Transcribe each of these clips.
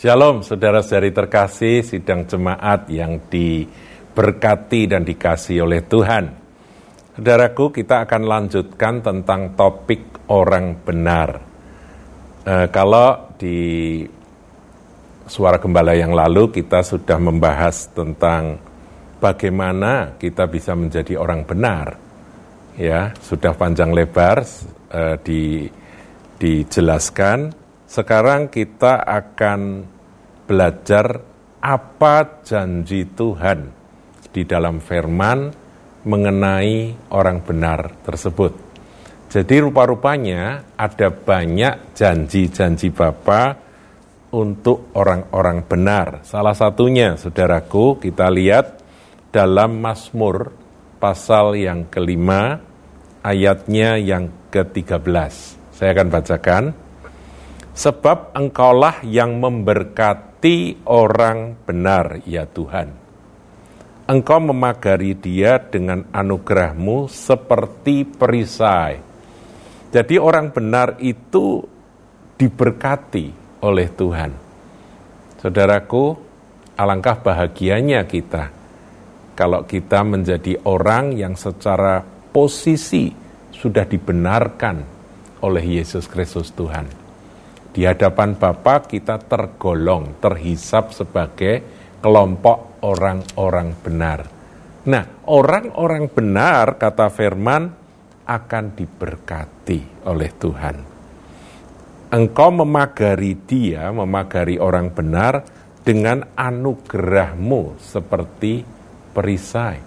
Shalom, saudara-saudari terkasih, sidang jemaat yang diberkati dan dikasih oleh Tuhan. Saudaraku, kita akan lanjutkan tentang topik orang benar. E, kalau di suara gembala yang lalu kita sudah membahas tentang bagaimana kita bisa menjadi orang benar. Ya, sudah panjang lebar e, di, dijelaskan sekarang kita akan belajar apa janji Tuhan di dalam firman mengenai orang benar tersebut. Jadi rupa-rupanya ada banyak janji-janji Bapa untuk orang-orang benar. Salah satunya, saudaraku, kita lihat dalam Mazmur pasal yang kelima, ayatnya yang ke-13. Saya akan bacakan. Sebab engkaulah yang memberkati orang benar, ya Tuhan. Engkau memagari dia dengan anugerahmu seperti perisai. Jadi orang benar itu diberkati oleh Tuhan. Saudaraku, alangkah bahagianya kita kalau kita menjadi orang yang secara posisi sudah dibenarkan oleh Yesus Kristus Tuhan. Di hadapan Bapa kita tergolong, terhisap sebagai kelompok orang-orang benar. Nah, orang-orang benar, kata firman, akan diberkati oleh Tuhan. Engkau memagari dia, memagari orang benar, dengan anugerahmu seperti perisai.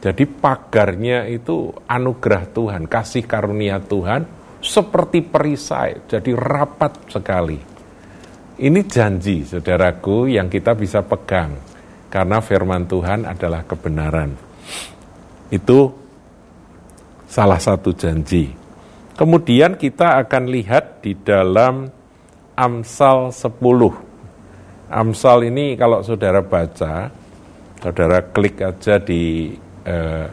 Jadi pagarnya itu anugerah Tuhan, kasih karunia Tuhan, seperti perisai, jadi rapat sekali. Ini janji, saudaraku, yang kita bisa pegang, karena firman Tuhan adalah kebenaran. Itu salah satu janji. Kemudian kita akan lihat di dalam Amsal 10. Amsal ini kalau saudara baca, saudara klik aja di eh,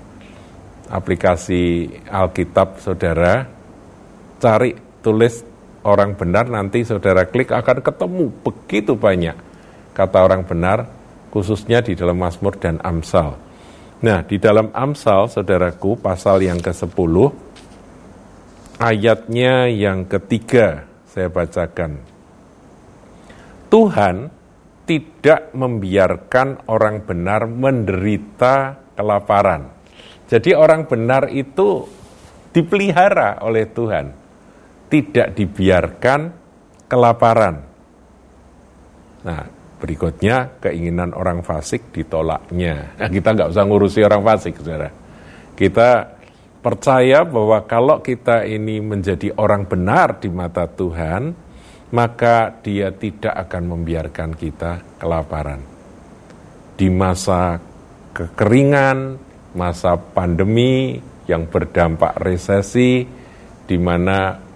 aplikasi Alkitab saudara, cari tulis orang benar nanti saudara klik akan ketemu begitu banyak kata orang benar khususnya di dalam Mazmur dan Amsal. Nah, di dalam Amsal saudaraku pasal yang ke-10 ayatnya yang ketiga saya bacakan. Tuhan tidak membiarkan orang benar menderita kelaparan. Jadi orang benar itu dipelihara oleh Tuhan tidak dibiarkan kelaparan. Nah, berikutnya keinginan orang fasik ditolaknya. Nah, kita nggak usah ngurusi orang fasik, saudara. Kita percaya bahwa kalau kita ini menjadi orang benar di mata Tuhan, maka dia tidak akan membiarkan kita kelaparan. Di masa kekeringan, masa pandemi yang berdampak resesi, di mana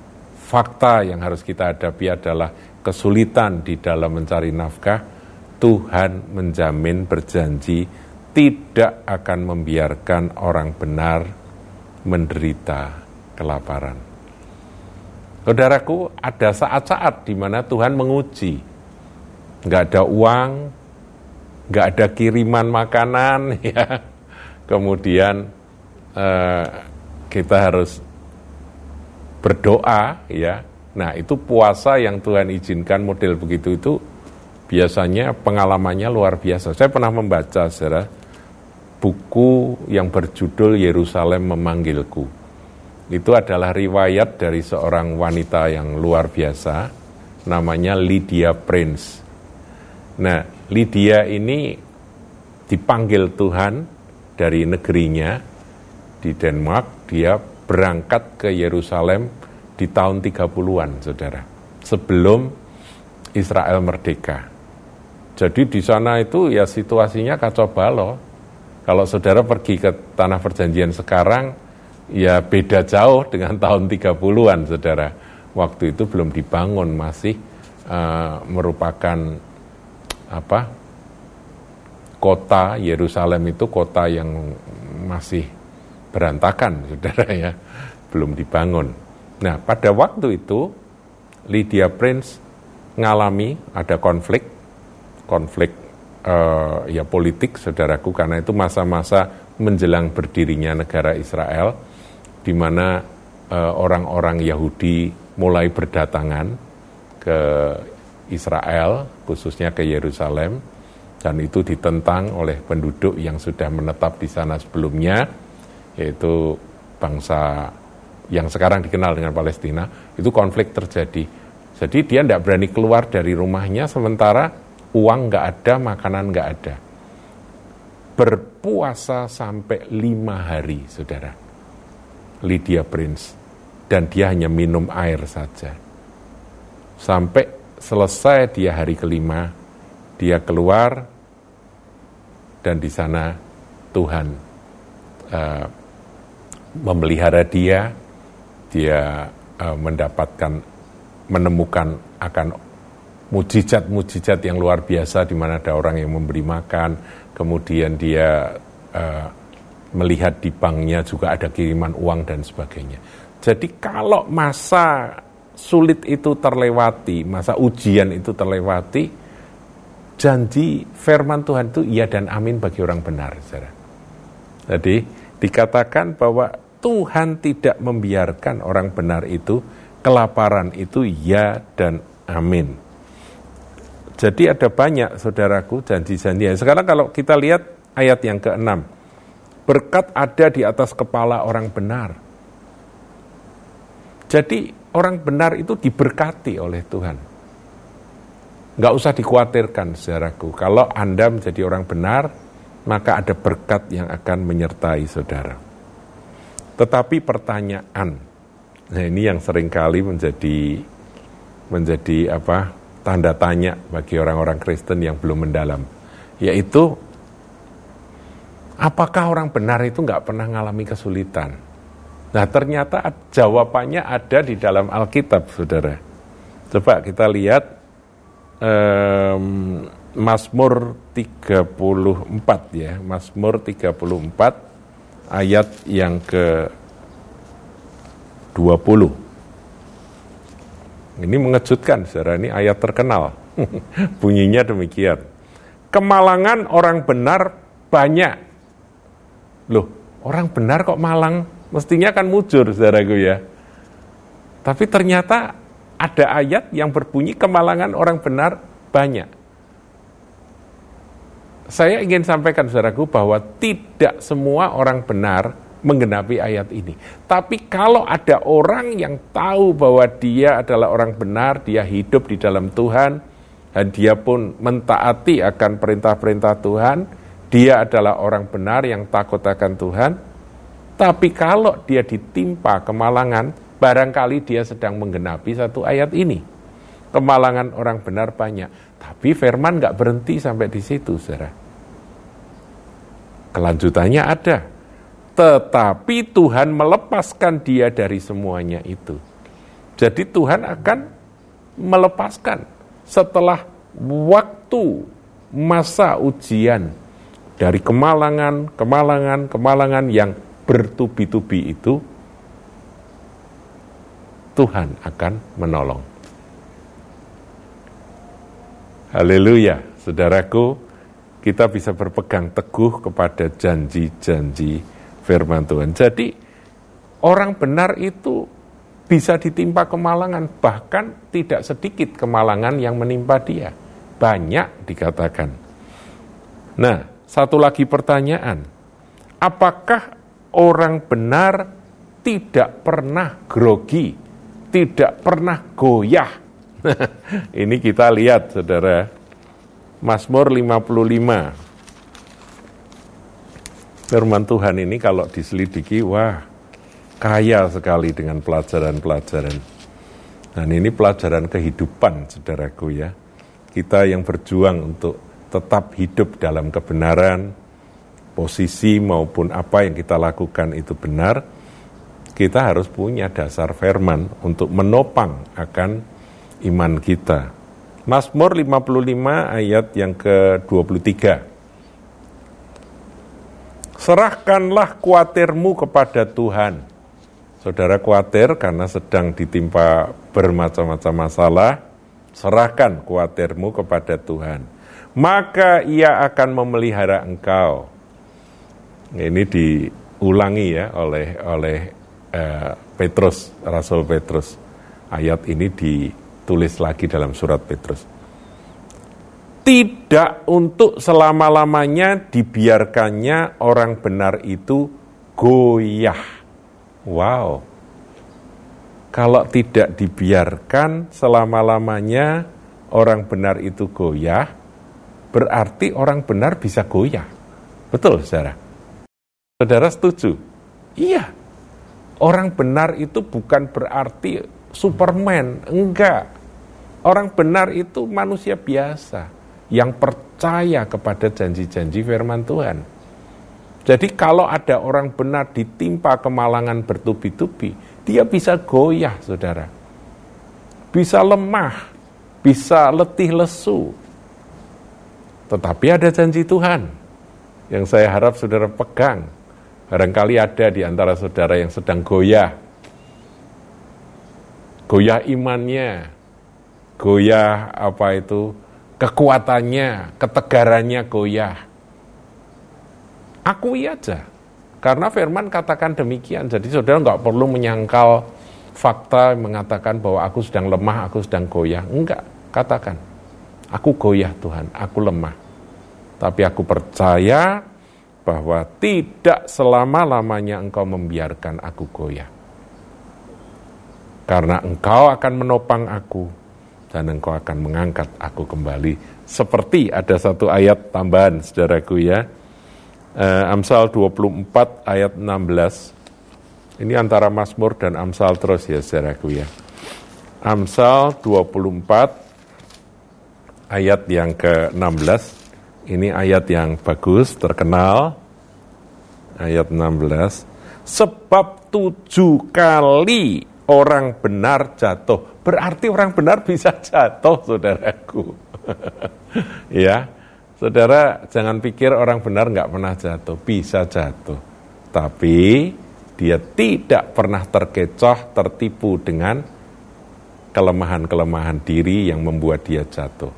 fakta yang harus kita hadapi adalah kesulitan di dalam mencari nafkah, Tuhan menjamin berjanji tidak akan membiarkan orang benar menderita kelaparan. Saudaraku, ada saat-saat di mana Tuhan menguji. Nggak ada uang, nggak ada kiriman makanan, ya. Kemudian eh, kita harus berdoa ya. Nah, itu puasa yang Tuhan izinkan model begitu itu biasanya pengalamannya luar biasa. Saya pernah membaca saudara buku yang berjudul Yerusalem Memanggilku. Itu adalah riwayat dari seorang wanita yang luar biasa namanya Lydia Prince. Nah, Lydia ini dipanggil Tuhan dari negerinya di Denmark, dia berangkat ke Yerusalem di tahun 30-an, saudara. Sebelum Israel merdeka. Jadi di sana itu ya situasinya kacau balau. Kalau saudara pergi ke tanah perjanjian sekarang, ya beda jauh dengan tahun 30-an, saudara. Waktu itu belum dibangun, masih uh, merupakan apa kota Yerusalem itu kota yang masih berantakan, saudara ya, belum dibangun. Nah, pada waktu itu Lydia Prince ngalami ada konflik, konflik uh, ya politik, saudaraku, karena itu masa-masa menjelang berdirinya negara Israel, di mana uh, orang-orang Yahudi mulai berdatangan ke Israel, khususnya ke Yerusalem, dan itu ditentang oleh penduduk yang sudah menetap di sana sebelumnya, yaitu bangsa yang sekarang dikenal dengan Palestina, itu konflik terjadi. Jadi dia tidak berani keluar dari rumahnya sementara uang nggak ada, makanan nggak ada. Berpuasa sampai lima hari, saudara. Lydia Prince. Dan dia hanya minum air saja. Sampai selesai dia hari kelima, dia keluar dan di sana Tuhan uh, memelihara dia, dia uh, mendapatkan menemukan akan mujizat-mujizat yang luar biasa di mana ada orang yang memberi makan, kemudian dia uh, melihat di banknya juga ada kiriman uang dan sebagainya. Jadi kalau masa sulit itu terlewati, masa ujian itu terlewati, janji firman Tuhan itu iya dan amin bagi orang benar. Jadi dikatakan bahwa Tuhan tidak membiarkan orang benar itu kelaparan itu ya dan amin. Jadi ada banyak saudaraku janji-janji. Sekarang kalau kita lihat ayat yang keenam, berkat ada di atas kepala orang benar. Jadi orang benar itu diberkati oleh Tuhan. Nggak usah dikhawatirkan, saudaraku. Kalau Anda menjadi orang benar, maka ada berkat yang akan menyertai saudara. Tetapi pertanyaan, nah ini yang sering kali menjadi menjadi apa tanda tanya bagi orang-orang Kristen yang belum mendalam, yaitu apakah orang benar itu nggak pernah mengalami kesulitan? Nah ternyata jawabannya ada di dalam Alkitab, saudara. Coba kita lihat um, Mazmur 34 ya, Mazmur 34 ayat yang ke 20. Ini mengejutkan, saudara, ini ayat terkenal. Bunyinya demikian. Kemalangan orang benar banyak. Loh, orang benar kok malang? Mestinya kan mujur, saudaraku ya. Tapi ternyata ada ayat yang berbunyi kemalangan orang benar banyak. Saya ingin sampaikan saudaraku bahwa tidak semua orang benar menggenapi ayat ini. Tapi kalau ada orang yang tahu bahwa dia adalah orang benar, dia hidup di dalam Tuhan, dan dia pun mentaati akan perintah-perintah Tuhan, dia adalah orang benar yang takut akan Tuhan. Tapi kalau dia ditimpa kemalangan, barangkali dia sedang menggenapi satu ayat ini. Kemalangan orang benar banyak. Tapi firman nggak berhenti sampai di situ, saudara. Kelanjutannya ada. Tetapi Tuhan melepaskan dia dari semuanya itu. Jadi Tuhan akan melepaskan setelah waktu masa ujian dari kemalangan, kemalangan, kemalangan yang bertubi-tubi itu, Tuhan akan menolong. Haleluya, saudaraku, kita bisa berpegang teguh kepada janji-janji firman Tuhan. Jadi, orang benar itu bisa ditimpa kemalangan, bahkan tidak sedikit kemalangan yang menimpa dia. Banyak dikatakan. Nah, satu lagi pertanyaan. Apakah orang benar tidak pernah grogi tidak pernah goyah. Ini kita lihat saudara. Mazmur 55. Firman Tuhan ini kalau diselidiki, wah kaya sekali dengan pelajaran-pelajaran. Dan ini pelajaran kehidupan, saudaraku ya. Kita yang berjuang untuk tetap hidup dalam kebenaran, posisi maupun apa yang kita lakukan itu benar, kita harus punya dasar firman untuk menopang akan iman kita. Mazmur 55 ayat yang ke-23. Serahkanlah kuatirmu kepada Tuhan. Saudara khawatir karena sedang ditimpa bermacam-macam masalah, serahkan kuatirmu kepada Tuhan. Maka ia akan memelihara engkau. Ini diulangi ya oleh oleh uh, Petrus, Rasul Petrus. Ayat ini ditulis lagi dalam surat Petrus. Tidak untuk selama-lamanya dibiarkannya orang benar itu goyah. Wow. Kalau tidak dibiarkan selama-lamanya orang benar itu goyah, berarti orang benar bisa goyah. Betul, saudara? Saudara setuju? Iya. Orang benar itu bukan berarti Superman, enggak. Orang benar itu manusia biasa yang percaya kepada janji-janji firman Tuhan. Jadi kalau ada orang benar ditimpa kemalangan bertubi-tubi, dia bisa goyah, saudara. Bisa lemah, bisa letih lesu. Tetapi ada janji Tuhan yang saya harap saudara pegang. Barangkali ada di antara saudara yang sedang goyah. Goyah imannya, goyah apa itu, kekuatannya, ketegarannya goyah. Akui aja, karena firman katakan demikian. Jadi saudara nggak perlu menyangkal fakta mengatakan bahwa aku sedang lemah, aku sedang goyah. Enggak, katakan. Aku goyah Tuhan, aku lemah. Tapi aku percaya bahwa tidak selama-lamanya engkau membiarkan aku goyah. Karena engkau akan menopang aku dan engkau akan mengangkat aku kembali. Seperti ada satu ayat tambahan, saudaraku ya. Uh, Amsal 24 ayat 16. Ini antara Mazmur dan Amsal terus ya, saudaraku ya. Amsal 24 ayat yang ke-16. Ini ayat yang bagus, terkenal. Ayat 16. Sebab tujuh kali orang benar jatuh. Berarti orang benar bisa jatuh, saudaraku. ya, saudara jangan pikir orang benar nggak pernah jatuh, bisa jatuh. Tapi dia tidak pernah terkecoh, tertipu dengan kelemahan-kelemahan diri yang membuat dia jatuh.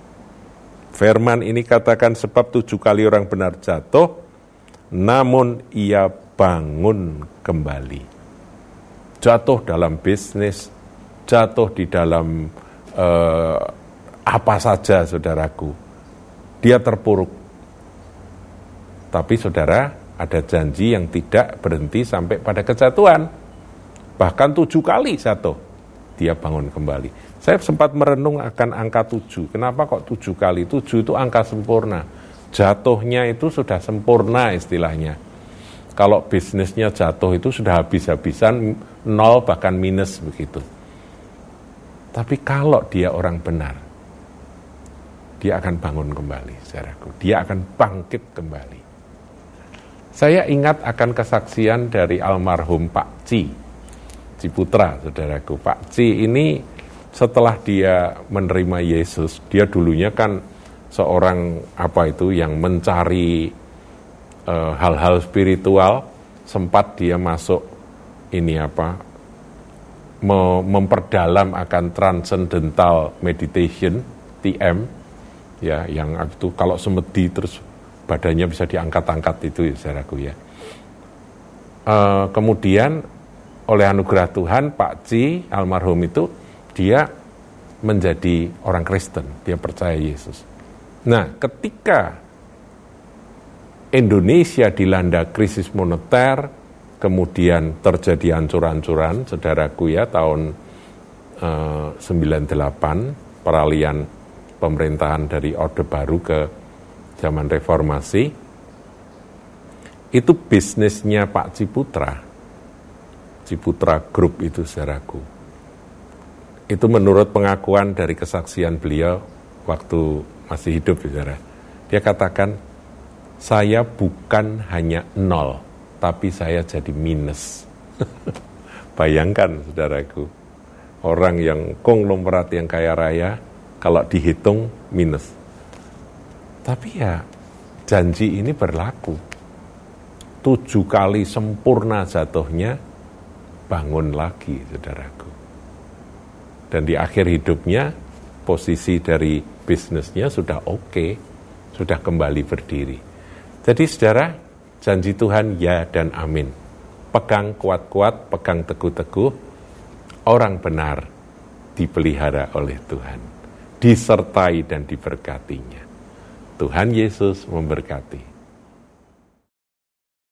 Firman ini katakan sebab tujuh kali orang benar jatuh, namun ia bangun kembali jatuh dalam bisnis, jatuh di dalam uh, apa saja saudaraku. Dia terpuruk. Tapi saudara, ada janji yang tidak berhenti sampai pada kejatuhan. Bahkan tujuh kali jatuh, dia bangun kembali. Saya sempat merenung akan angka tujuh. Kenapa kok tujuh kali? Tujuh itu angka sempurna. Jatuhnya itu sudah sempurna istilahnya kalau bisnisnya jatuh itu sudah habis-habisan nol bahkan minus begitu. Tapi kalau dia orang benar, dia akan bangun kembali, saudaraku. Dia akan bangkit kembali. Saya ingat akan kesaksian dari almarhum Pak Ci, Ciputra, saudaraku. Pak Ci ini setelah dia menerima Yesus, dia dulunya kan seorang apa itu yang mencari hal-hal uh, spiritual sempat dia masuk ini apa memperdalam akan transcendental meditation TM ya yang itu kalau semedi terus badannya bisa diangkat-angkat itu ya saudaraku ya. Uh, kemudian oleh anugerah Tuhan Pak Ci almarhum itu dia menjadi orang Kristen dia percaya Yesus. Nah ketika Indonesia dilanda krisis moneter, kemudian terjadi ancur-ancuran, saudaraku ya, tahun eh, 98, peralihan pemerintahan dari Orde Baru ke zaman reformasi, itu bisnisnya Pak Ciputra, Ciputra Group itu saudaraku. Itu menurut pengakuan dari kesaksian beliau waktu masih hidup, saudara. Dia katakan, saya bukan hanya nol, tapi saya jadi minus. Bayangkan, saudaraku, orang yang konglomerat yang kaya raya, kalau dihitung minus. Tapi ya, janji ini berlaku. Tujuh kali sempurna jatuhnya, bangun lagi, saudaraku. Dan di akhir hidupnya, posisi dari bisnisnya sudah oke, okay, sudah kembali berdiri. Jadi saudara, janji Tuhan ya dan amin. Pegang kuat-kuat, pegang teguh-teguh, orang benar dipelihara oleh Tuhan, disertai dan diberkatinya. Tuhan Yesus memberkati.